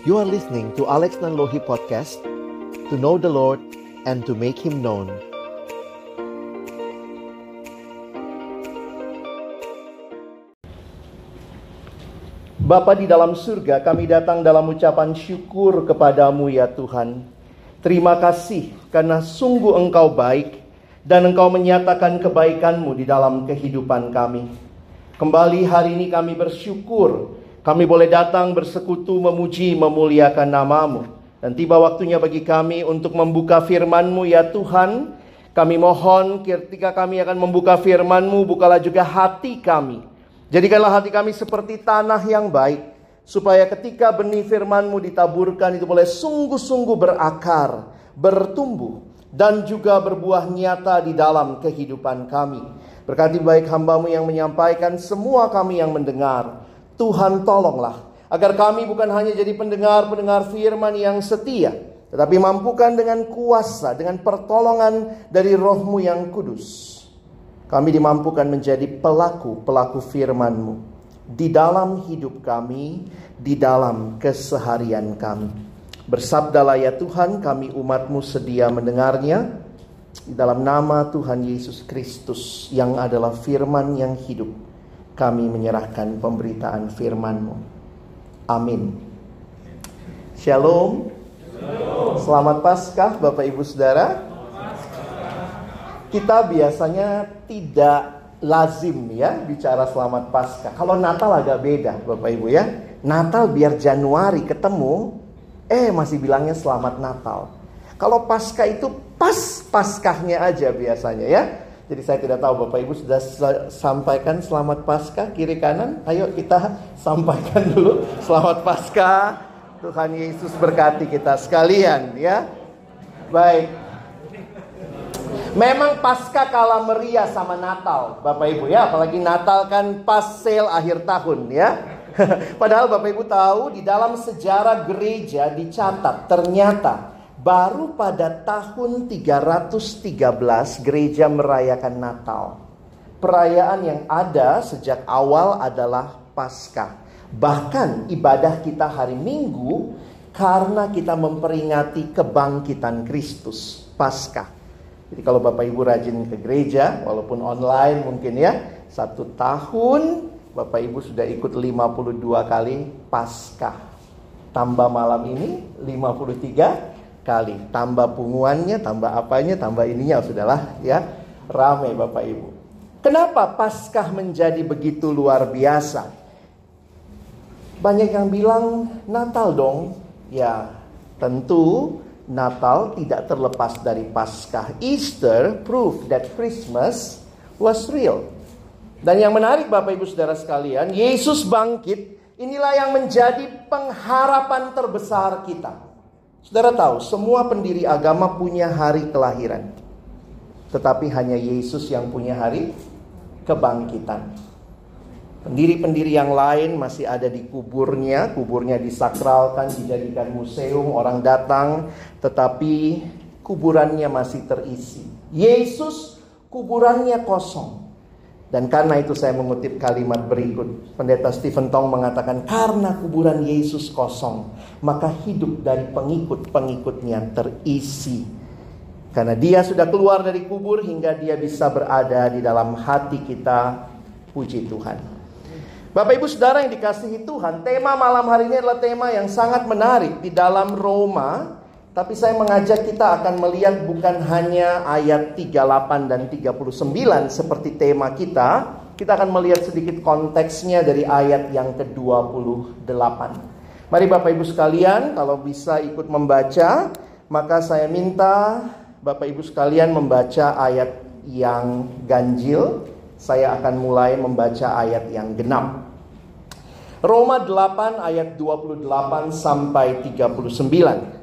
You are listening to Alex Nanlohi Podcast To know the Lord and to make Him known Bapa di dalam surga, kami datang dalam ucapan syukur kepadamu ya Tuhan. Terima kasih karena sungguh Engkau baik dan Engkau menyatakan kebaikanmu di dalam kehidupan kami. Kembali hari ini kami bersyukur kami boleh datang bersekutu memuji memuliakan namamu. Dan tiba waktunya bagi kami untuk membuka firman-Mu ya Tuhan. Kami mohon ketika kami akan membuka firman-Mu, bukalah juga hati kami Jadikanlah hati kami seperti tanah yang baik, supaya ketika benih firman-Mu ditaburkan itu boleh sungguh-sungguh berakar, bertumbuh, dan juga berbuah nyata di dalam kehidupan kami. Berkati baik hambamu yang menyampaikan, semua kami yang mendengar. Tuhan tolonglah, agar kami bukan hanya jadi pendengar-pendengar firman yang setia, tetapi mampukan dengan kuasa, dengan pertolongan dari rohmu yang kudus kami dimampukan menjadi pelaku-pelaku firman-Mu di dalam hidup kami, di dalam keseharian kami. Bersabdalah ya Tuhan, kami umat-Mu sedia mendengarnya. Di dalam nama Tuhan Yesus Kristus yang adalah firman yang hidup, kami menyerahkan pemberitaan firman-Mu. Amin. Shalom. Selamat Paskah Bapak Ibu Saudara kita biasanya tidak lazim ya bicara selamat pasca. Kalau Natal agak beda Bapak Ibu ya. Natal biar Januari ketemu, eh masih bilangnya selamat Natal. Kalau pasca itu pas paskahnya aja biasanya ya. Jadi saya tidak tahu Bapak Ibu sudah sampaikan selamat pasca kiri kanan. Ayo kita sampaikan dulu selamat pasca. Tuhan Yesus berkati kita sekalian ya. Baik, Memang pasca kala meriah sama Natal, Bapak Ibu ya, apalagi Natal kan pas sale akhir tahun ya. Padahal Bapak Ibu tahu di dalam sejarah gereja dicatat ternyata baru pada tahun 313 gereja merayakan Natal. Perayaan yang ada sejak awal adalah Paskah. Bahkan ibadah kita hari Minggu karena kita memperingati kebangkitan Kristus, Paskah. Jadi kalau Bapak Ibu rajin ke gereja, walaupun online mungkin ya, satu tahun Bapak Ibu sudah ikut 52 kali Paskah. Tambah malam ini 53 kali. Tambah punguannya, tambah apanya, tambah ininya sudahlah ya. Rame Bapak Ibu. Kenapa Paskah menjadi begitu luar biasa? Banyak yang bilang Natal dong. Ya, tentu Natal tidak terlepas dari Paskah. Easter proof that Christmas was real. Dan yang menarik Bapak Ibu Saudara sekalian, Yesus bangkit, inilah yang menjadi pengharapan terbesar kita. Saudara tahu, semua pendiri agama punya hari kelahiran. Tetapi hanya Yesus yang punya hari kebangkitan. Pendiri-pendiri yang lain masih ada di kuburnya, kuburnya disakralkan, dijadikan museum, orang datang, tetapi kuburannya masih terisi. Yesus kuburannya kosong. Dan karena itu saya mengutip kalimat berikut. Pendeta Stephen Tong mengatakan, karena kuburan Yesus kosong, maka hidup dari pengikut-pengikutnya terisi. Karena dia sudah keluar dari kubur hingga dia bisa berada di dalam hati kita. Puji Tuhan. Bapak Ibu Saudara yang dikasihi Tuhan, tema malam hari ini adalah tema yang sangat menarik di dalam Roma. Tapi saya mengajak kita akan melihat bukan hanya ayat 38 dan 39 seperti tema kita. Kita akan melihat sedikit konteksnya dari ayat yang ke-28. Mari Bapak Ibu sekalian, kalau bisa ikut membaca, maka saya minta Bapak Ibu sekalian membaca ayat yang ganjil saya akan mulai membaca ayat yang genap. Roma 8 ayat 28 sampai 39.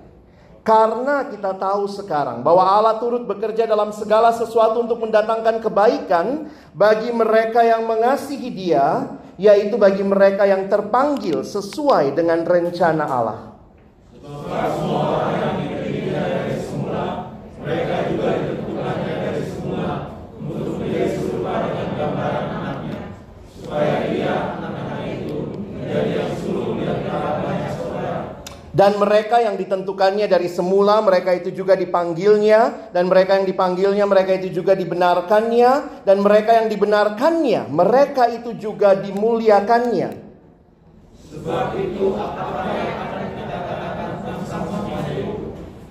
Karena kita tahu sekarang bahwa Allah turut bekerja dalam segala sesuatu untuk mendatangkan kebaikan bagi mereka yang mengasihi Dia, yaitu bagi mereka yang terpanggil sesuai dengan rencana Allah. semua Dan mereka yang ditentukannya dari semula, mereka itu juga dipanggilnya. Dan mereka yang dipanggilnya, mereka itu juga dibenarkannya. Dan mereka yang dibenarkannya, mereka itu juga dimuliakannya. Sebab itu apakah yang akan kita katakan tentang sama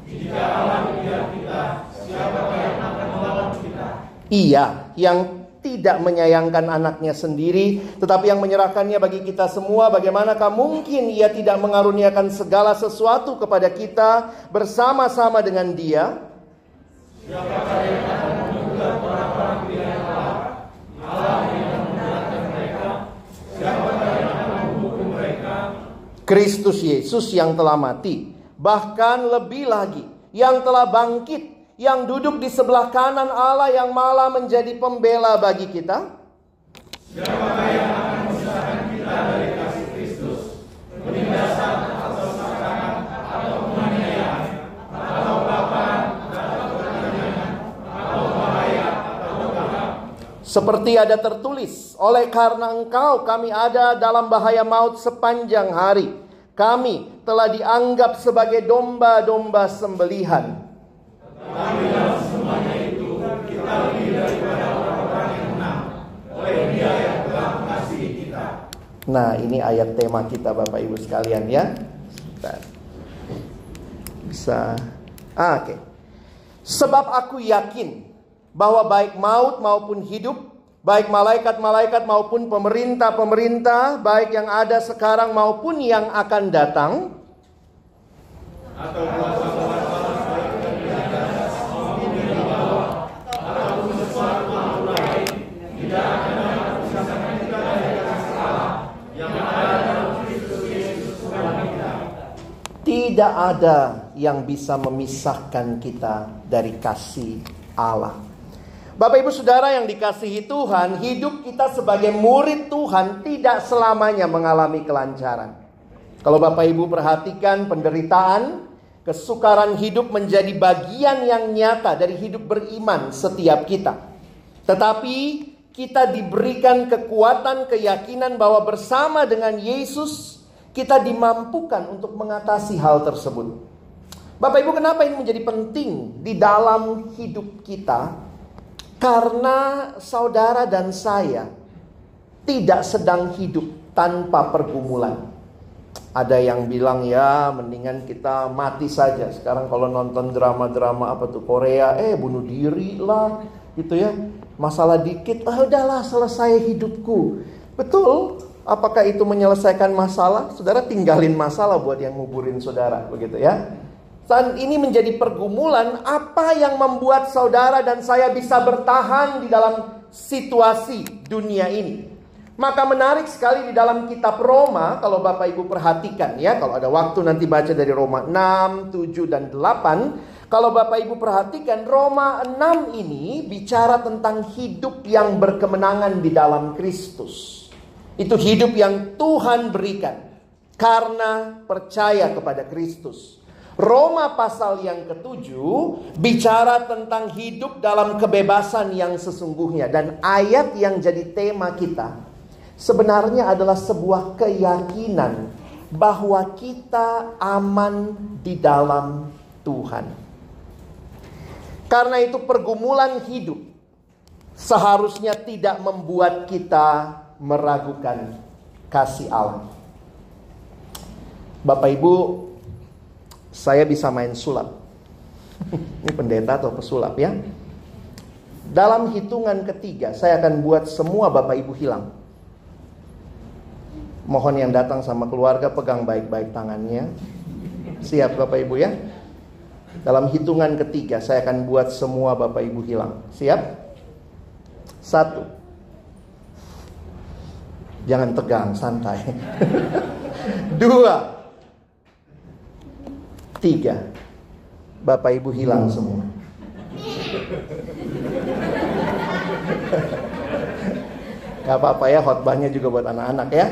Jika Allah tidak kita, siapa yang akan melawan kita? Iya, yang tidak menyayangkan anaknya sendiri, tetapi yang menyerahkannya bagi kita semua. Bagaimanakah mungkin ia tidak mengaruniakan segala sesuatu kepada kita bersama-sama dengan Dia? Kristus Yesus yang telah mati, bahkan lebih lagi, yang telah bangkit yang duduk di sebelah kanan Allah yang malah menjadi pembela bagi kita? Siapakah yang akan memisahkan kita dari kasih Kristus? Penindasan atau serangan atau penganiayaan atau papan atau pertanyaan atau bahaya atau perang? Seperti ada tertulis, oleh karena engkau kami ada dalam bahaya maut sepanjang hari. Kami telah dianggap sebagai domba-domba sembelihan. Dalam semuanya itu kita lebih daripada orang-orang yang menang oleh Dia yang telah mengasihi kita. Nah, ini ayat tema kita Bapak Ibu sekalian ya. Bisa. Ah, oke. Okay. Sebab aku yakin bahwa baik maut maupun hidup, baik malaikat-malaikat maupun pemerintah-pemerintah, baik yang ada sekarang maupun yang akan datang, atau Tidak ada yang bisa memisahkan kita dari kasih Allah. Bapak Ibu Saudara yang dikasihi Tuhan, hidup kita sebagai murid Tuhan tidak selamanya mengalami kelancaran. Kalau Bapak Ibu perhatikan penderitaan, kesukaran hidup menjadi bagian yang nyata dari hidup beriman setiap kita. Tetapi kita diberikan kekuatan keyakinan bahwa bersama dengan Yesus kita dimampukan untuk mengatasi hal tersebut. Bapak Ibu, kenapa ini menjadi penting di dalam hidup kita? Karena saudara dan saya tidak sedang hidup tanpa pergumulan. Ada yang bilang ya mendingan kita mati saja. Sekarang kalau nonton drama-drama apa tuh Korea, eh bunuh diri lah gitu ya. Masalah dikit, ah udahlah selesai hidupku. Betul, Apakah itu menyelesaikan masalah? Saudara tinggalin masalah buat yang nguburin saudara, begitu ya. Saat ini menjadi pergumulan, apa yang membuat saudara dan saya bisa bertahan di dalam situasi dunia ini? Maka menarik sekali di dalam kitab Roma, kalau Bapak Ibu perhatikan ya, kalau ada waktu nanti baca dari Roma 6, 7, dan 8. Kalau Bapak Ibu perhatikan, Roma 6 ini bicara tentang hidup yang berkemenangan di dalam Kristus. Itu hidup yang Tuhan berikan karena percaya kepada Kristus. Roma pasal yang ketujuh bicara tentang hidup dalam kebebasan yang sesungguhnya dan ayat yang jadi tema kita sebenarnya adalah sebuah keyakinan bahwa kita aman di dalam Tuhan. Karena itu pergumulan hidup seharusnya tidak membuat kita meragukan kasih Allah. Bapak Ibu, saya bisa main sulap. Ini pendeta atau pesulap ya. Dalam hitungan ketiga, saya akan buat semua Bapak Ibu hilang. Mohon yang datang sama keluarga pegang baik-baik tangannya. Siap Bapak Ibu ya. Dalam hitungan ketiga, saya akan buat semua Bapak Ibu hilang. Siap? Satu, Jangan tegang, santai. Dua. Tiga. Bapak Ibu hilang semua. Gak apa-apa ya khotbahnya juga buat anak-anak ya.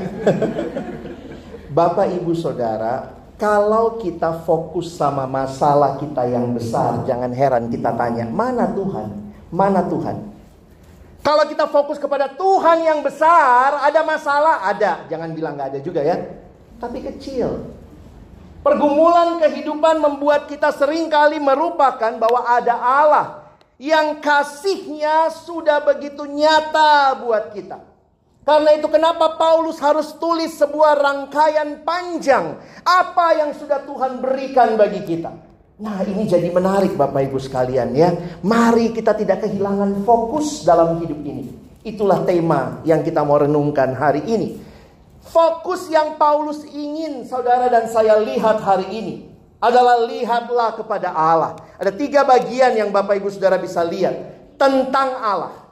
Bapak Ibu Saudara, kalau kita fokus sama masalah kita yang besar, jangan heran kita tanya, mana Tuhan? Mana Tuhan? Kalau kita fokus kepada Tuhan yang besar, ada masalah? Ada. Jangan bilang nggak ada juga ya. Tapi kecil. Pergumulan kehidupan membuat kita sering kali merupakan bahwa ada Allah yang kasihnya sudah begitu nyata buat kita. Karena itu kenapa Paulus harus tulis sebuah rangkaian panjang apa yang sudah Tuhan berikan bagi kita. Nah ini jadi menarik Bapak Ibu sekalian ya. Mari kita tidak kehilangan fokus dalam hidup ini. Itulah tema yang kita mau renungkan hari ini. Fokus yang Paulus ingin saudara dan saya lihat hari ini adalah lihatlah kepada Allah. Ada tiga bagian yang Bapak Ibu Saudara bisa lihat tentang Allah.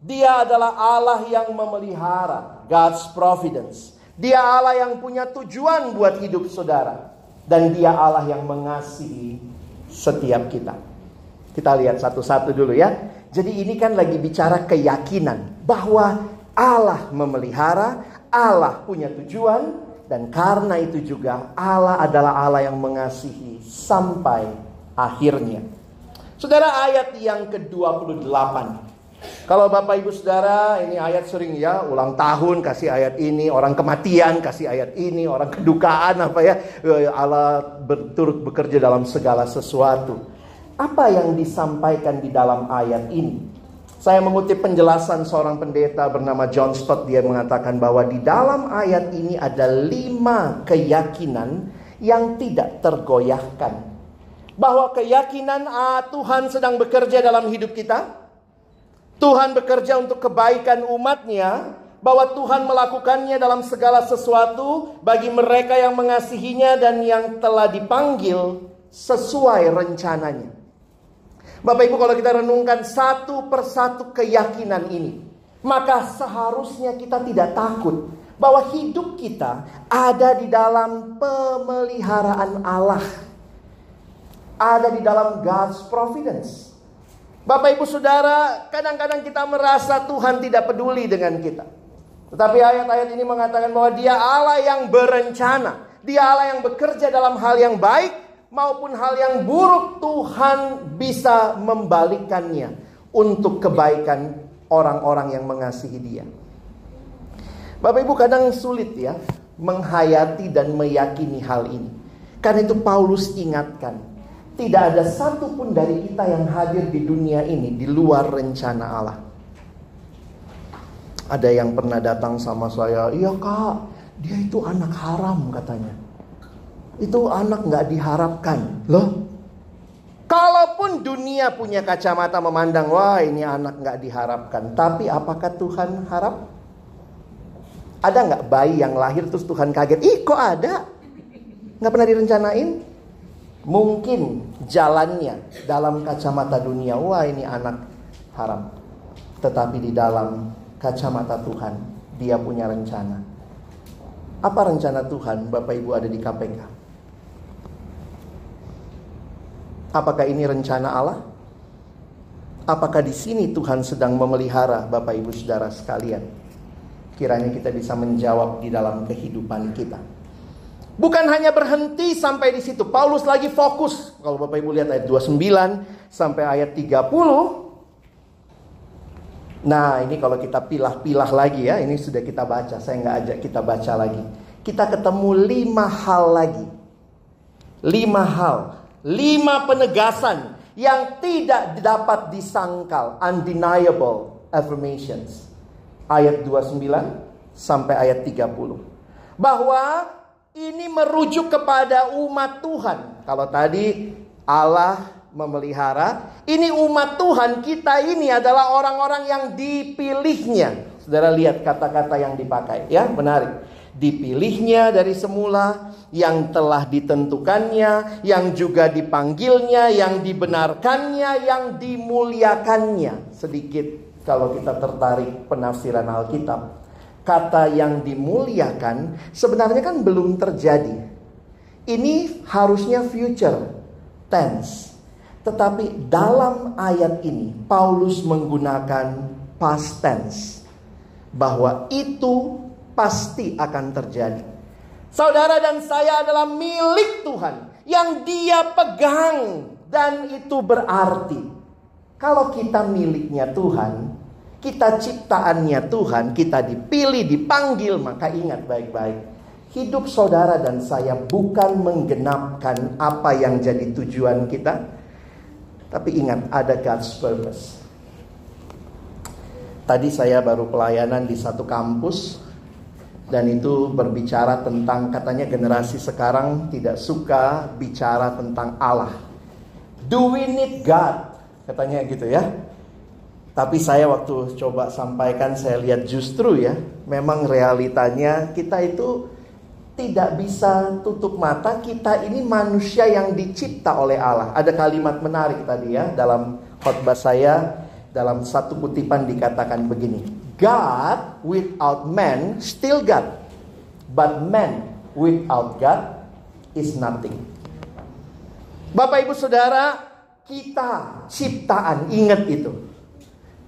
Dia adalah Allah yang memelihara, God's providence. Dia Allah yang punya tujuan buat hidup saudara. Dan dia Allah yang mengasihi setiap kita. Kita lihat satu-satu dulu ya. Jadi ini kan lagi bicara keyakinan bahwa Allah memelihara, Allah punya tujuan, dan karena itu juga Allah adalah Allah yang mengasihi sampai akhirnya. Saudara ayat yang ke-28 kalau Bapak Ibu Saudara, ini ayat sering ya, ulang tahun kasih ayat ini, orang kematian kasih ayat ini, orang kedukaan apa ya, Allah berturut bekerja dalam segala sesuatu. Apa yang disampaikan di dalam ayat ini? Saya mengutip penjelasan seorang pendeta bernama John Stott, dia mengatakan bahwa di dalam ayat ini ada lima keyakinan yang tidak tergoyahkan. Bahwa keyakinan ah, Tuhan sedang bekerja dalam hidup kita, Tuhan bekerja untuk kebaikan umatnya, bahwa Tuhan melakukannya dalam segala sesuatu bagi mereka yang mengasihinya dan yang telah dipanggil sesuai rencananya. Bapak Ibu kalau kita renungkan satu persatu keyakinan ini, maka seharusnya kita tidak takut bahwa hidup kita ada di dalam pemeliharaan Allah. Ada di dalam God's providence. Bapak ibu saudara, kadang-kadang kita merasa Tuhan tidak peduli dengan kita. Tetapi ayat-ayat ini mengatakan bahwa dia Allah yang berencana. Dia Allah yang bekerja dalam hal yang baik maupun hal yang buruk Tuhan bisa membalikannya untuk kebaikan orang-orang yang mengasihi dia. Bapak Ibu kadang sulit ya menghayati dan meyakini hal ini. Karena itu Paulus ingatkan, tidak ada satupun dari kita yang hadir di dunia ini di luar rencana Allah. Ada yang pernah datang sama saya, iya kak, dia itu anak haram katanya. Itu anak nggak diharapkan. Loh, kalaupun dunia punya kacamata memandang, wah ini anak nggak diharapkan. Tapi apakah Tuhan harap? Ada nggak bayi yang lahir terus Tuhan kaget? Ih kok ada? Nggak pernah direncanain? Mungkin jalannya dalam kacamata dunia, wah ini anak haram. Tetapi di dalam kacamata Tuhan, dia punya rencana. Apa rencana Tuhan Bapak Ibu ada di KPK? Apakah ini rencana Allah? Apakah di sini Tuhan sedang memelihara Bapak Ibu Saudara sekalian? Kiranya kita bisa menjawab di dalam kehidupan kita. Bukan hanya berhenti sampai di situ. Paulus lagi fokus. Kalau Bapak Ibu lihat ayat 29 sampai ayat 30. Nah ini kalau kita pilah-pilah lagi ya. Ini sudah kita baca. Saya nggak ajak kita baca lagi. Kita ketemu lima hal lagi. Lima hal. Lima penegasan yang tidak dapat disangkal. Undeniable affirmations. Ayat 29 sampai ayat 30. Bahwa ini merujuk kepada umat Tuhan. Kalau tadi Allah memelihara, ini umat Tuhan kita ini adalah orang-orang yang dipilihnya. Saudara lihat kata-kata yang dipakai, ya menarik. Dipilihnya dari semula, yang telah ditentukannya, yang juga dipanggilnya, yang dibenarkannya, yang dimuliakannya. Sedikit kalau kita tertarik penafsiran Alkitab kata yang dimuliakan sebenarnya kan belum terjadi. Ini harusnya future tense. Tetapi dalam ayat ini Paulus menggunakan past tense bahwa itu pasti akan terjadi. Saudara dan saya adalah milik Tuhan yang Dia pegang dan itu berarti kalau kita miliknya Tuhan, kita ciptaannya Tuhan, kita dipilih, dipanggil, maka ingat baik-baik. hidup saudara dan saya bukan menggenapkan apa yang jadi tujuan kita, tapi ingat ada God's purpose. Tadi saya baru pelayanan di satu kampus dan itu berbicara tentang katanya generasi sekarang tidak suka bicara tentang Allah. Do we need God? Katanya gitu ya. Tapi saya waktu coba sampaikan saya lihat justru ya, memang realitanya kita itu tidak bisa tutup mata kita ini manusia yang dicipta oleh Allah. Ada kalimat menarik tadi ya dalam khotbah saya dalam satu kutipan dikatakan begini. God without man still God. But man without God is nothing. Bapak Ibu Saudara, kita ciptaan, ingat itu.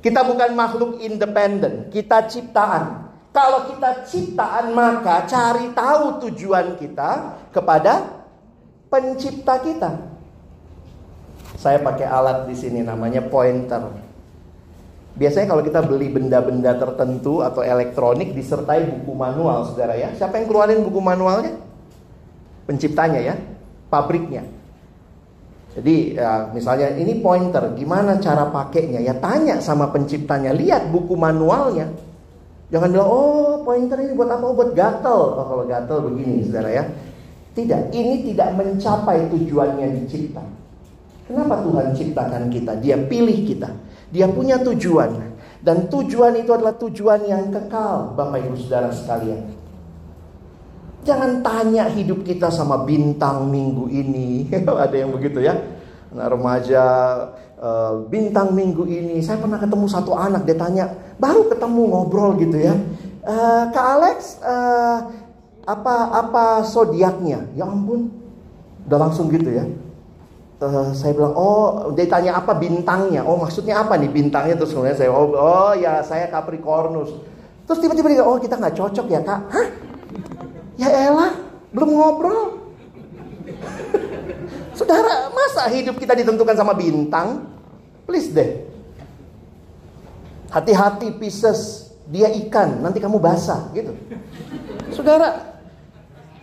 Kita bukan makhluk independen, kita ciptaan. Kalau kita ciptaan maka cari tahu tujuan kita kepada pencipta kita. Saya pakai alat di sini namanya pointer. Biasanya kalau kita beli benda-benda tertentu atau elektronik disertai buku manual, saudara ya. Siapa yang keluarin buku manualnya? Penciptanya ya, pabriknya. Jadi ya, misalnya ini pointer, gimana cara pakainya? Ya tanya sama penciptanya, lihat buku manualnya. Jangan bilang, oh pointer ini buat apa? Oh, buat gatel. Oh kalau gatel begini, saudara ya. Tidak, ini tidak mencapai tujuannya dicipta. Kenapa Tuhan ciptakan kita? Dia pilih kita. Dia punya tujuan. Dan tujuan itu adalah tujuan yang kekal, Bapak Ibu Saudara sekalian. Jangan tanya hidup kita sama bintang minggu ini. Ada yang begitu ya. Anak remaja uh, bintang minggu ini. Saya pernah ketemu satu anak dia tanya, baru ketemu ngobrol gitu ya. Uh, Kak Alex, uh, apa apa zodiaknya? Ya ampun, udah langsung gitu ya uh, saya bilang, oh dia tanya apa bintangnya? Oh maksudnya apa nih bintangnya? Terus kemudian saya, oh, oh ya saya Capricornus. Terus tiba-tiba dia, oh kita nggak cocok ya kak? Hah? Ya elah, belum ngobrol. Saudara, masa hidup kita ditentukan sama bintang? Please deh. Hati-hati Pisces, dia ikan, nanti kamu basah gitu. Saudara,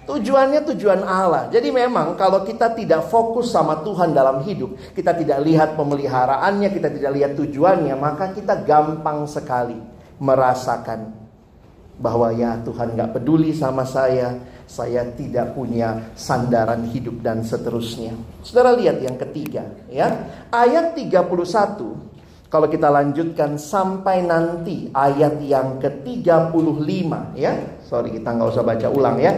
Tujuannya tujuan Allah. Jadi memang kalau kita tidak fokus sama Tuhan dalam hidup, kita tidak lihat pemeliharaannya, kita tidak lihat tujuannya, maka kita gampang sekali merasakan bahwa ya Tuhan gak peduli sama saya, saya tidak punya sandaran hidup dan seterusnya. Saudara lihat yang ketiga ya. Ayat 31 kalau kita lanjutkan sampai nanti ayat yang ke-35 ya. Sorry kita nggak usah baca ulang ya.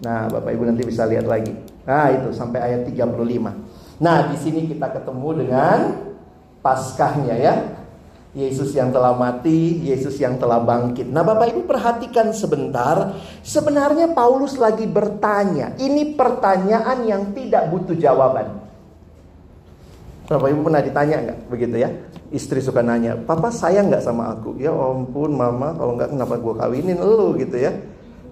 Nah, Bapak Ibu nanti bisa lihat lagi. Nah, itu sampai ayat 35. Nah, di sini kita ketemu dengan Paskahnya ya. Yesus yang telah mati, Yesus yang telah bangkit. Nah, Bapak Ibu perhatikan sebentar. Sebenarnya Paulus lagi bertanya. Ini pertanyaan yang tidak butuh jawaban. Bapak Ibu pernah ditanya nggak begitu ya? Istri suka nanya, Papa sayang nggak sama aku? Ya ampun Mama, kalau nggak kenapa gue kawinin lu gitu ya.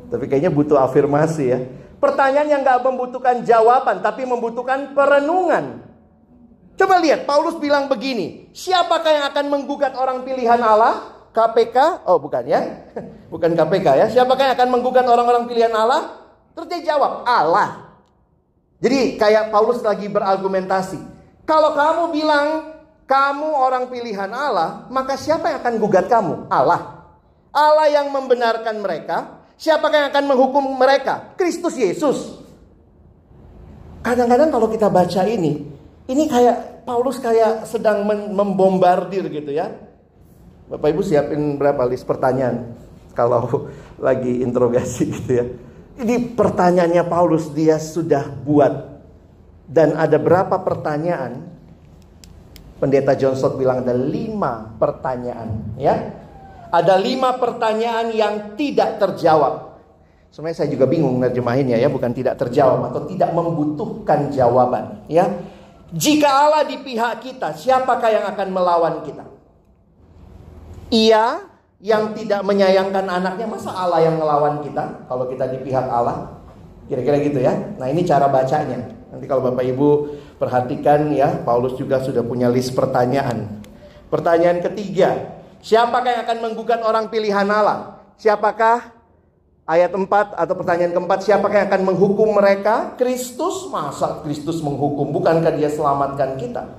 Tapi kayaknya butuh afirmasi ya. Pertanyaan yang gak membutuhkan jawaban, tapi membutuhkan perenungan. Coba lihat, Paulus bilang begini, siapakah yang akan menggugat orang pilihan Allah? KPK? Oh bukan ya, bukan KPK ya. Siapakah yang akan menggugat orang-orang pilihan Allah? Terus dia jawab, Allah. Jadi kayak Paulus lagi berargumentasi. Kalau kamu bilang kamu orang pilihan Allah, maka siapa yang akan gugat kamu? Allah. Allah yang membenarkan mereka, Siapakah yang akan menghukum mereka? Kristus Yesus. Kadang-kadang kalau kita baca ini, ini kayak Paulus kayak sedang membombardir gitu ya. Bapak Ibu siapin berapa list pertanyaan kalau lagi interogasi gitu ya. Ini pertanyaannya Paulus dia sudah buat dan ada berapa pertanyaan? Pendeta John Stott bilang ada lima pertanyaan ya ada lima pertanyaan yang tidak terjawab. Sebenarnya saya juga bingung nerjemahinnya ya, bukan tidak terjawab atau tidak membutuhkan jawaban, ya. Jika Allah di pihak kita, siapakah yang akan melawan kita? Ia yang tidak menyayangkan anaknya, masa Allah yang melawan kita kalau kita di pihak Allah? Kira-kira gitu ya. Nah, ini cara bacanya. Nanti kalau Bapak Ibu perhatikan ya, Paulus juga sudah punya list pertanyaan. Pertanyaan ketiga, Siapakah yang akan menggugat orang pilihan Allah? Siapakah Ayat 4 atau pertanyaan keempat, siapakah yang akan menghukum mereka? Kristus, masa Kristus menghukum? Bukankah dia selamatkan kita?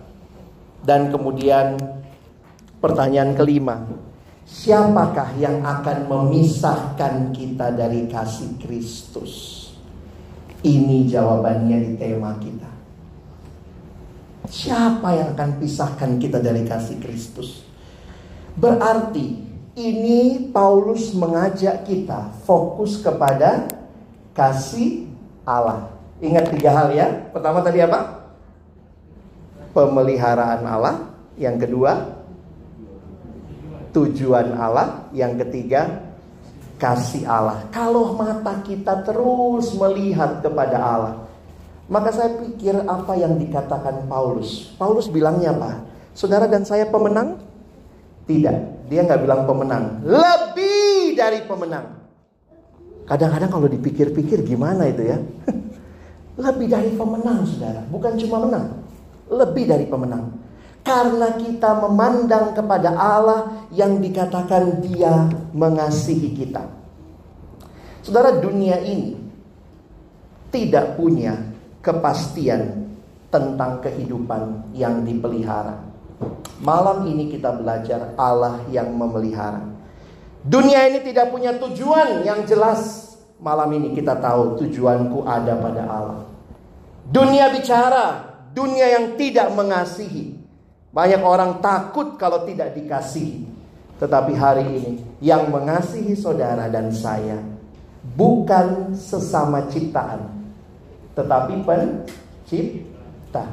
Dan kemudian pertanyaan kelima, siapakah yang akan memisahkan kita dari kasih Kristus? Ini jawabannya di tema kita. Siapa yang akan pisahkan kita dari kasih Kristus? Berarti ini Paulus mengajak kita fokus kepada kasih Allah. Ingat tiga hal ya. Pertama tadi apa? Pemeliharaan Allah. Yang kedua, tujuan Allah. Yang ketiga, kasih Allah. Kalau mata kita terus melihat kepada Allah, maka saya pikir apa yang dikatakan Paulus. Paulus bilangnya apa? Saudara dan saya pemenang? Tidak, dia nggak bilang pemenang. Lebih dari pemenang. Kadang-kadang kalau dipikir-pikir gimana itu ya? Lebih dari pemenang, saudara. Bukan cuma menang. Lebih dari pemenang. Karena kita memandang kepada Allah yang dikatakan dia mengasihi kita. Saudara, dunia ini tidak punya kepastian tentang kehidupan yang dipelihara. Malam ini kita belajar Allah yang memelihara. Dunia ini tidak punya tujuan yang jelas. Malam ini kita tahu tujuanku ada pada Allah. Dunia bicara, dunia yang tidak mengasihi. Banyak orang takut kalau tidak dikasihi. Tetapi hari ini yang mengasihi saudara dan saya bukan sesama ciptaan, tetapi pencipta.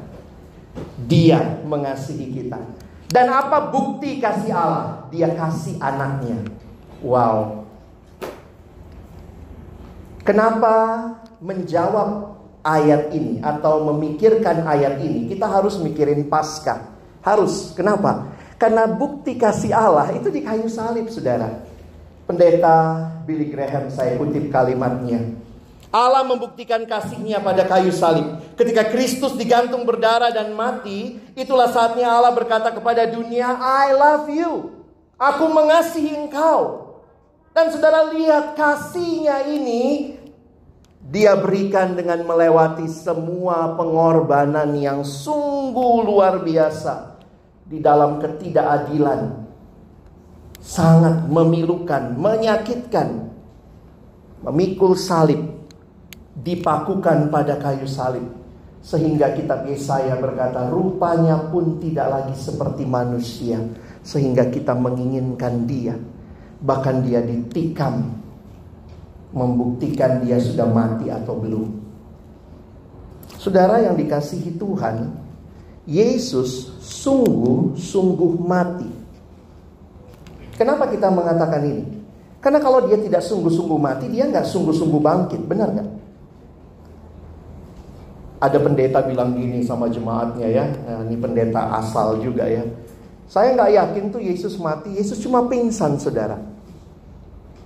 Dia mengasihi kita. Dan apa bukti kasih Allah? Dia kasih anaknya. Wow. Kenapa menjawab ayat ini atau memikirkan ayat ini? Kita harus mikirin pasca. Harus. Kenapa? Karena bukti kasih Allah itu di kayu salib, saudara. Pendeta Billy Graham, saya kutip kalimatnya. Allah membuktikan kasihnya pada kayu salib. Ketika Kristus digantung berdarah dan mati, itulah saatnya Allah berkata kepada dunia, I love you. Aku mengasihi engkau. Dan saudara lihat kasihnya ini, dia berikan dengan melewati semua pengorbanan yang sungguh luar biasa. Di dalam ketidakadilan. Sangat memilukan, menyakitkan. Memikul salib dipakukan pada kayu salib. Sehingga kitab Yesaya berkata, rupanya pun tidak lagi seperti manusia. Sehingga kita menginginkan dia. Bahkan dia ditikam. Membuktikan dia sudah mati atau belum. Saudara yang dikasihi Tuhan, Yesus sungguh-sungguh mati. Kenapa kita mengatakan ini? Karena kalau dia tidak sungguh-sungguh mati, dia nggak sungguh-sungguh bangkit, benar nggak? Ada pendeta bilang gini sama jemaatnya ya, nah, ini pendeta asal juga ya. Saya nggak yakin tuh Yesus mati, Yesus cuma pingsan saudara.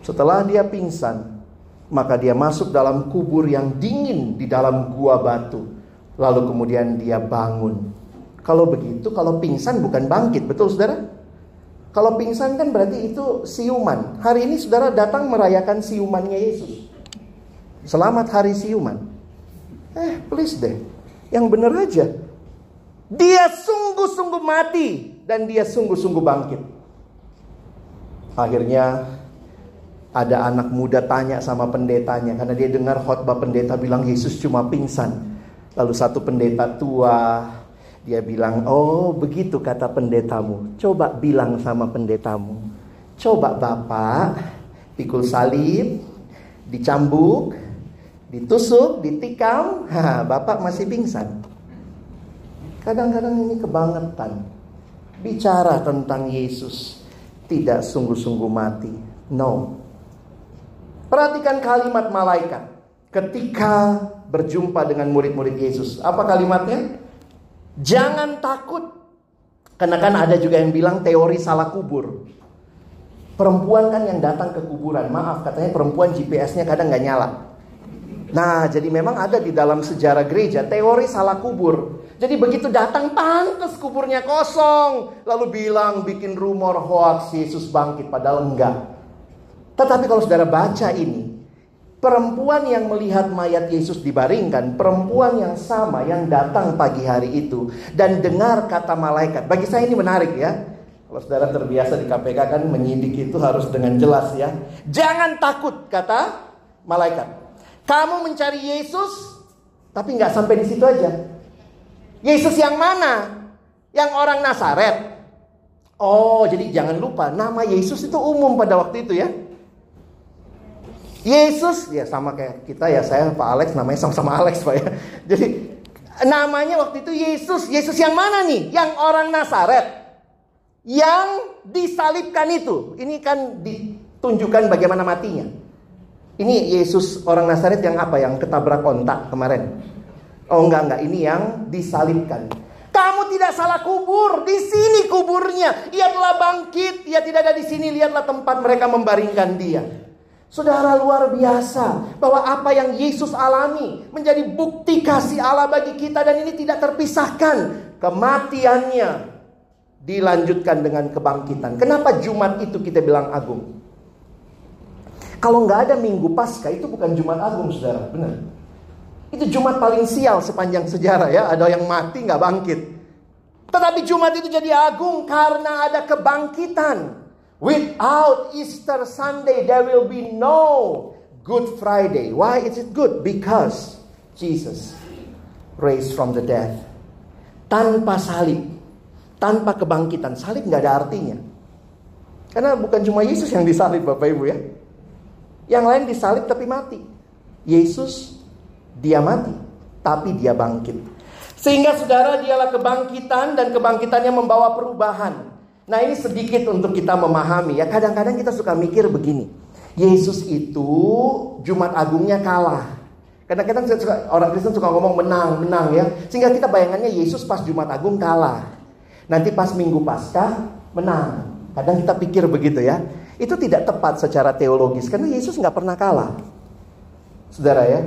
Setelah dia pingsan, maka dia masuk dalam kubur yang dingin di dalam gua batu. Lalu kemudian dia bangun. Kalau begitu, kalau pingsan bukan bangkit, betul saudara? Kalau pingsan kan berarti itu siuman. Hari ini saudara datang merayakan siumannya Yesus. Selamat hari siuman. Eh, please deh. Yang benar aja. Dia sungguh-sungguh mati dan dia sungguh-sungguh bangkit. Akhirnya ada anak muda tanya sama pendetanya karena dia dengar khotbah pendeta bilang Yesus cuma pingsan. Lalu satu pendeta tua dia bilang, "Oh, begitu kata pendetamu. Coba bilang sama pendetamu. Coba Bapak pikul salib, dicambuk, ditusuk, ditikam, ha, bapak masih pingsan. Kadang-kadang ini kebangetan. Bicara tentang Yesus tidak sungguh-sungguh mati. No. Perhatikan kalimat malaikat ketika berjumpa dengan murid-murid Yesus. Apa kalimatnya? Jangan takut. Karena kan ada juga yang bilang teori salah kubur. Perempuan kan yang datang ke kuburan. Maaf katanya perempuan GPS-nya kadang nggak nyala. Nah, jadi memang ada di dalam sejarah gereja teori salah kubur. Jadi begitu datang pantas kuburnya kosong, lalu bilang bikin rumor hoax Yesus bangkit padahal enggak. Tetapi kalau saudara baca ini, Perempuan yang melihat mayat Yesus dibaringkan, perempuan yang sama yang datang pagi hari itu dan dengar kata malaikat. Bagi saya ini menarik ya. Kalau saudara terbiasa di KPK kan menyidik itu harus dengan jelas ya. Jangan takut kata malaikat. Kamu mencari Yesus tapi nggak sampai di situ aja. Yesus yang mana? Yang orang Nazaret. Oh, jadi jangan lupa nama Yesus itu umum pada waktu itu ya. Yesus ya sama kayak kita ya saya Pak Alex namanya sama-sama Alex Pak ya. Jadi namanya waktu itu Yesus. Yesus yang mana nih? Yang orang Nazaret. Yang disalibkan itu. Ini kan ditunjukkan bagaimana matinya. Ini Yesus orang Nazaret yang apa? Yang ketabrak kontak kemarin. Oh enggak enggak, ini yang disalibkan. Kamu tidak salah kubur, di sini kuburnya. Ia telah bangkit, ia tidak ada di sini. Lihatlah tempat mereka membaringkan dia. Saudara luar biasa bahwa apa yang Yesus alami menjadi bukti kasih Allah bagi kita dan ini tidak terpisahkan. Kematiannya dilanjutkan dengan kebangkitan. Kenapa Jumat itu kita bilang agung? Kalau nggak ada Minggu Pasca itu bukan Jumat agung, saudara. Benar. Itu Jumat paling sial sepanjang sejarah ya. Ada yang mati nggak bangkit. Tetapi Jumat itu jadi agung karena ada kebangkitan. Without Easter Sunday, there will be no Good Friday. Why is it good? Because Jesus raised from the dead. Tanpa salib, tanpa kebangkitan, salib nggak ada artinya. Karena bukan cuma Yesus yang disalib, Bapak Ibu ya. Yang lain disalib tapi mati. Yesus dia mati, tapi dia bangkit. Sehingga saudara dialah kebangkitan dan kebangkitannya membawa perubahan. Nah ini sedikit untuk kita memahami ya. Kadang-kadang kita suka mikir begini. Yesus itu Jumat Agungnya kalah. Kadang-kadang orang Kristen suka ngomong menang, menang ya. Sehingga kita bayangannya Yesus pas Jumat Agung kalah. Nanti pas Minggu Paskah menang. Kadang kita pikir begitu ya. Itu tidak tepat secara teologis karena Yesus nggak pernah kalah. Saudara ya.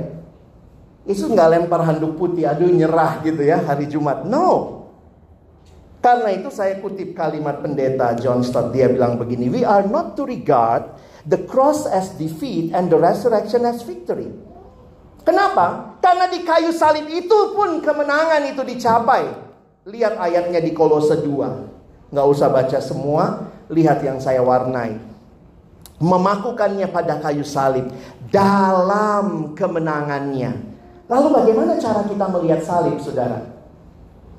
Yesus nggak lempar handuk putih, aduh nyerah gitu ya hari Jumat. No, karena itu saya kutip kalimat pendeta John Stott. Dia bilang begini, We are not to regard the cross as defeat and the resurrection as victory. Kenapa? Karena di kayu salib itu pun kemenangan itu dicapai. Lihat ayatnya di Kolose 2. Nggak usah baca semua, lihat yang saya warnai. Memakukannya pada kayu salib dalam kemenangannya. Lalu bagaimana cara kita melihat salib, saudara?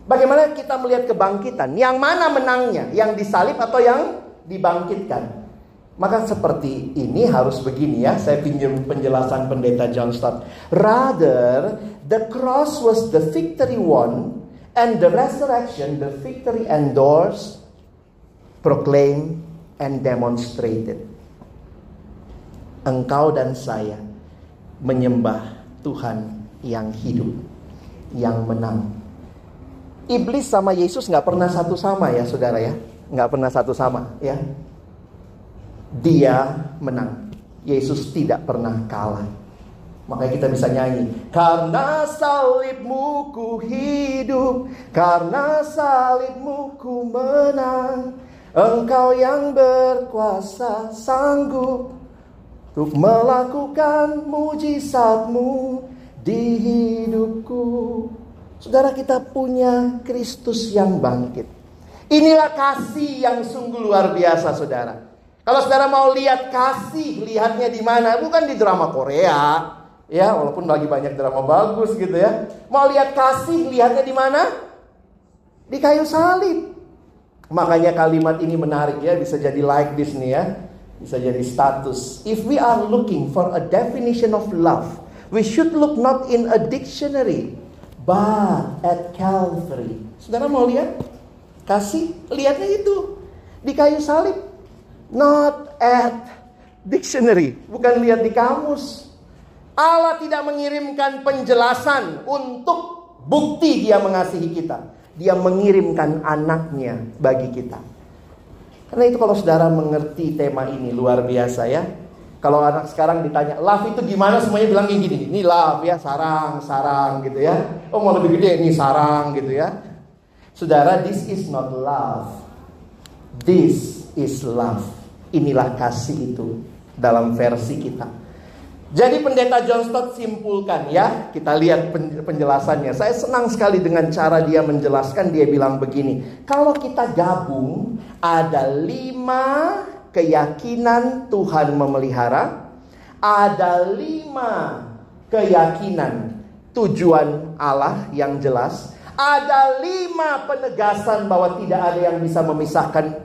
Bagaimana kita melihat kebangkitan? Yang mana menangnya? Yang disalib atau yang dibangkitkan? Maka seperti ini harus begini ya. Saya pinjam penjelasan pendeta John Stott. Rather, the cross was the victory won and the resurrection the victory endorsed, proclaimed and demonstrated. Engkau dan saya menyembah Tuhan yang hidup, yang menang Iblis sama Yesus nggak pernah satu sama ya saudara ya. Nggak pernah satu sama ya. Dia menang. Yesus tidak pernah kalah. Makanya kita bisa nyanyi. Karena salibmu ku hidup. Karena salibmu ku menang. Engkau yang berkuasa sanggup. Untuk melakukan mujizatmu di hidupku. Saudara kita punya Kristus yang bangkit. Inilah kasih yang sungguh luar biasa saudara. Kalau saudara mau lihat kasih, lihatnya di mana? Bukan di drama Korea. Ya, walaupun lagi banyak drama bagus gitu ya. Mau lihat kasih, lihatnya di mana? Di kayu salib. Makanya kalimat ini menarik ya, bisa jadi like this nih ya. Bisa jadi status. If we are looking for a definition of love, we should look not in a dictionary, But at Calvary. Saudara mau lihat? Kasih, lihatnya itu. Di kayu salib. Not at dictionary. Bukan lihat di kamus. Allah tidak mengirimkan penjelasan untuk bukti dia mengasihi kita. Dia mengirimkan anaknya bagi kita. Karena itu kalau saudara mengerti tema ini luar biasa ya. Kalau anak sekarang ditanya, love itu gimana? Semuanya bilang kayak gini, ini love ya, sarang, sarang gitu ya. Oh mau lebih gede, ini sarang gitu ya. Saudara, this is not love. This is love. Inilah kasih itu dalam versi kita. Jadi pendeta John Stott simpulkan ya, kita lihat penjelasannya. Saya senang sekali dengan cara dia menjelaskan. Dia bilang begini, kalau kita gabung ada lima keyakinan Tuhan memelihara, ada lima keyakinan tujuan Allah yang jelas, ada lima penegasan bahwa tidak ada yang bisa memisahkan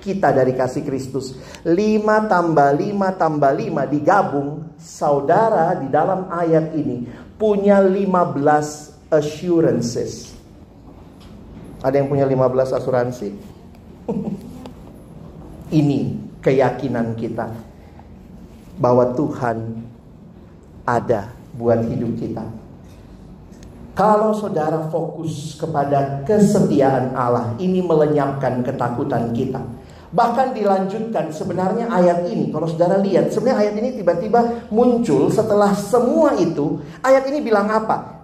kita dari kasih Kristus. Lima tambah lima tambah lima digabung, saudara di dalam ayat ini punya lima belas assurances. Ada yang punya lima belas asuransi? ini keyakinan kita bahwa Tuhan ada buat hidup kita. Kalau saudara fokus kepada kesetiaan Allah, ini melenyapkan ketakutan kita. Bahkan dilanjutkan sebenarnya ayat ini kalau saudara lihat sebenarnya ayat ini tiba-tiba muncul setelah semua itu ayat ini bilang apa?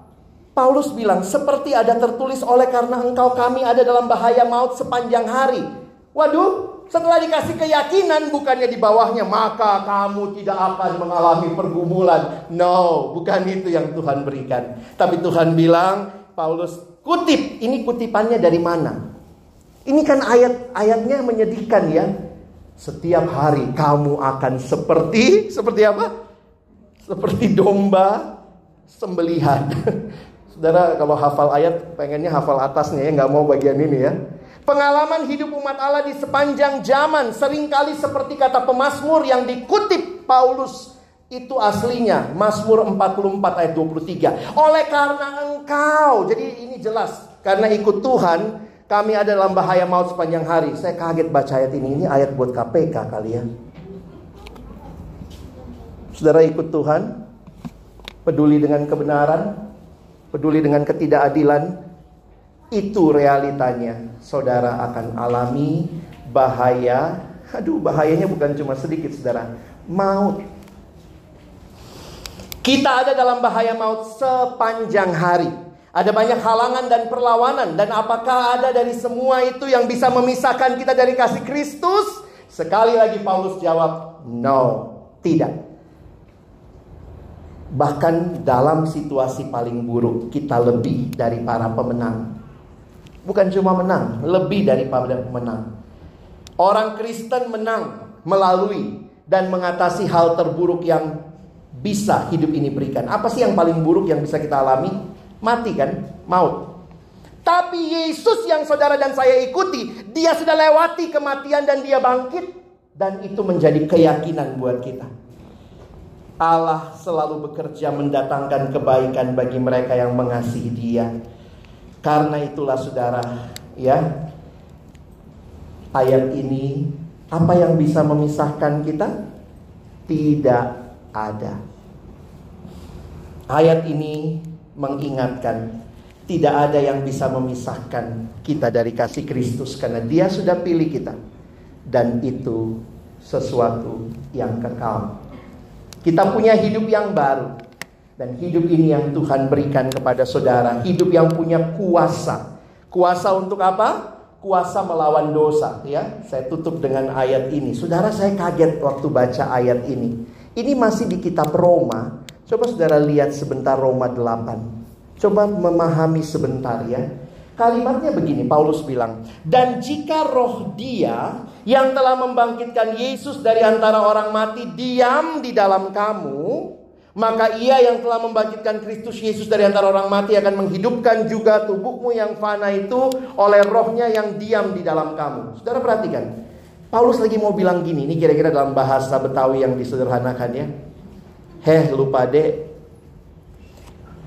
Paulus bilang seperti ada tertulis oleh karena engkau kami ada dalam bahaya maut sepanjang hari. Waduh, setelah dikasih keyakinan bukannya di bawahnya maka kamu tidak akan mengalami pergumulan. No, bukan itu yang Tuhan berikan. Tapi Tuhan bilang, Paulus kutip, ini kutipannya dari mana? Ini kan ayat-ayatnya menyedihkan ya. Setiap hari kamu akan seperti seperti apa? Seperti domba sembelihan. Saudara kalau hafal ayat pengennya hafal atasnya ya, nggak mau bagian ini ya. Pengalaman hidup umat Allah di sepanjang zaman sering kali seperti kata pemazmur yang dikutip Paulus itu aslinya Mazmur 44 ayat 23. Oleh karena engkau, jadi ini jelas karena ikut Tuhan kami ada dalam bahaya maut sepanjang hari. Saya kaget baca ayat ini. Ini ayat buat KPK kalian. Saudara ikut Tuhan, peduli dengan kebenaran, peduli dengan ketidakadilan, itu realitanya. Saudara akan alami bahaya. Aduh, bahayanya bukan cuma sedikit, saudara. Maut. Kita ada dalam bahaya maut sepanjang hari. Ada banyak halangan dan perlawanan dan apakah ada dari semua itu yang bisa memisahkan kita dari kasih Kristus? Sekali lagi Paulus jawab, no, tidak. Bahkan dalam situasi paling buruk kita lebih dari para pemenang. Bukan cuma menang, lebih daripada pemenang. Orang Kristen menang melalui dan mengatasi hal terburuk yang bisa hidup ini berikan. Apa sih yang paling buruk yang bisa kita alami? Mati kan, maut. Tapi Yesus yang saudara dan saya ikuti, dia sudah lewati kematian dan dia bangkit. Dan itu menjadi keyakinan buat kita. Allah selalu bekerja mendatangkan kebaikan bagi mereka yang mengasihi dia. Karena itulah saudara, ya. Ayat ini apa yang bisa memisahkan kita? Tidak ada. Ayat ini mengingatkan tidak ada yang bisa memisahkan kita dari kasih Kristus karena Dia sudah pilih kita dan itu sesuatu yang kekal. Kita punya hidup yang baru dan hidup ini yang Tuhan berikan kepada saudara, hidup yang punya kuasa. Kuasa untuk apa? Kuasa melawan dosa, ya. Saya tutup dengan ayat ini. Saudara, saya kaget waktu baca ayat ini. Ini masih di kitab Roma, Coba saudara lihat sebentar Roma 8. Coba memahami sebentar ya. Kalimatnya begini, Paulus bilang, "Dan jika roh dia yang telah membangkitkan Yesus dari antara orang mati diam di dalam kamu, maka ia yang telah membangkitkan Kristus Yesus dari antara orang mati akan menghidupkan juga tubuhmu yang fana itu oleh rohnya yang diam di dalam kamu." Saudara perhatikan, Paulus lagi mau bilang gini, ini kira-kira dalam bahasa Betawi yang disederhanakan ya. Heh lupa dek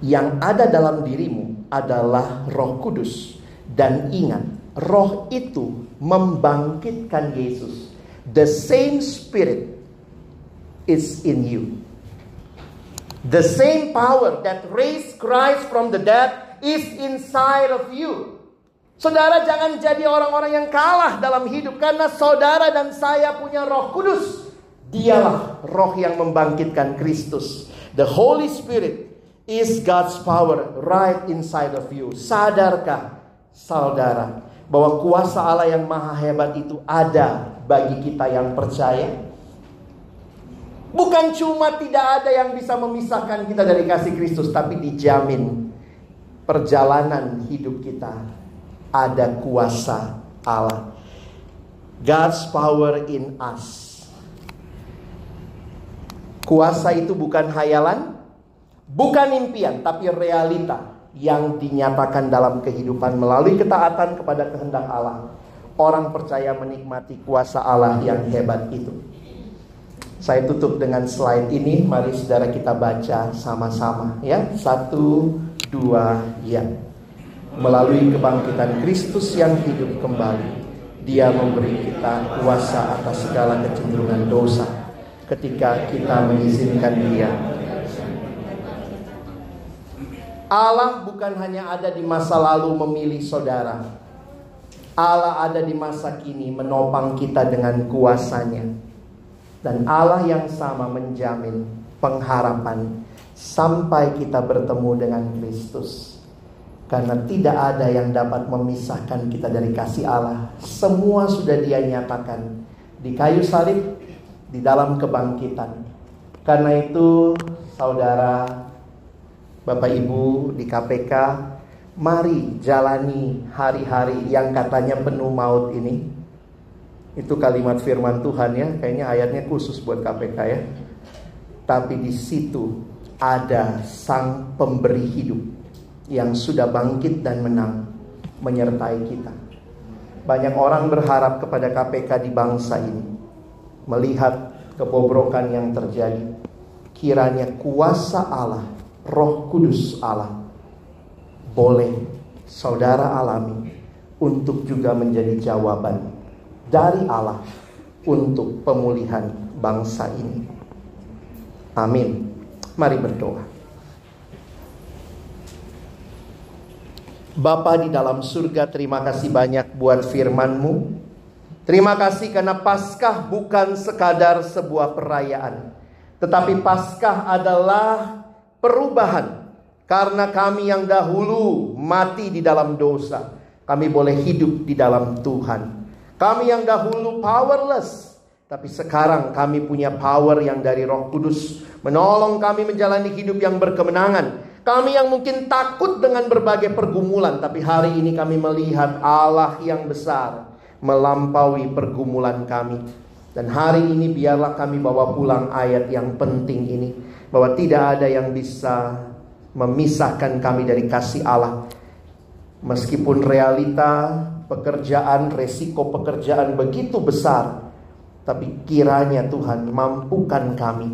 Yang ada dalam dirimu adalah roh kudus Dan ingat Roh itu membangkitkan Yesus The same spirit is in you The same power that raised Christ from the dead is inside of you. Saudara jangan jadi orang-orang yang kalah dalam hidup karena saudara dan saya punya Roh Kudus. Dialah roh yang membangkitkan Kristus. The Holy Spirit is God's power right inside of you. Sadarkah saudara bahwa kuasa Allah yang maha hebat itu ada bagi kita yang percaya? Bukan cuma tidak ada yang bisa memisahkan kita dari kasih Kristus, tapi dijamin perjalanan hidup kita ada kuasa Allah. God's power in us. Kuasa itu bukan hayalan, bukan impian, tapi realita yang dinyatakan dalam kehidupan melalui ketaatan kepada kehendak Allah. Orang percaya menikmati kuasa Allah yang hebat itu. Saya tutup dengan slide ini. Mari saudara kita baca sama-sama ya. Satu, dua, ya. Melalui kebangkitan Kristus yang hidup kembali, Dia memberi kita kuasa atas segala kecenderungan dosa. Ketika kita mengizinkan Dia. Allah bukan hanya ada di masa lalu memilih saudara. Allah ada di masa kini menopang kita dengan kuasanya. Dan Allah yang sama menjamin pengharapan sampai kita bertemu dengan Kristus. Karena tidak ada yang dapat memisahkan kita dari kasih Allah. Semua sudah dia nyatakan di kayu salib, di dalam kebangkitan. Karena itu saudara, Bapak Ibu di KPK, mari jalani hari-hari yang katanya penuh maut ini itu kalimat firman Tuhan ya, kayaknya ayatnya khusus buat KPK ya. Tapi di situ ada sang pemberi hidup yang sudah bangkit dan menang menyertai kita. Banyak orang berharap kepada KPK di bangsa ini. Melihat kebobrokan yang terjadi. Kiranya kuasa Allah, roh kudus Allah boleh saudara alami untuk juga menjadi jawaban dari Allah untuk pemulihan bangsa ini. Amin. Mari berdoa. Bapa di dalam surga, terima kasih banyak buat firman-Mu. Terima kasih karena Paskah bukan sekadar sebuah perayaan, tetapi Paskah adalah perubahan. Karena kami yang dahulu mati di dalam dosa, kami boleh hidup di dalam Tuhan. Kami yang dahulu powerless, tapi sekarang kami punya power yang dari Roh Kudus menolong kami menjalani hidup yang berkemenangan. Kami yang mungkin takut dengan berbagai pergumulan, tapi hari ini kami melihat Allah yang besar melampaui pergumulan kami. Dan hari ini biarlah kami bawa pulang ayat yang penting ini bahwa tidak ada yang bisa memisahkan kami dari kasih Allah. Meskipun realita pekerjaan, resiko pekerjaan begitu besar. Tapi kiranya Tuhan mampukan kami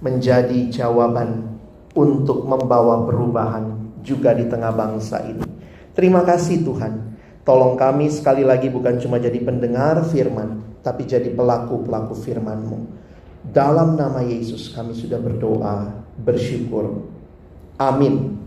menjadi jawaban untuk membawa perubahan juga di tengah bangsa ini. Terima kasih Tuhan. Tolong kami sekali lagi bukan cuma jadi pendengar firman, tapi jadi pelaku-pelaku firman-Mu. Dalam nama Yesus kami sudah berdoa, bersyukur. Amin.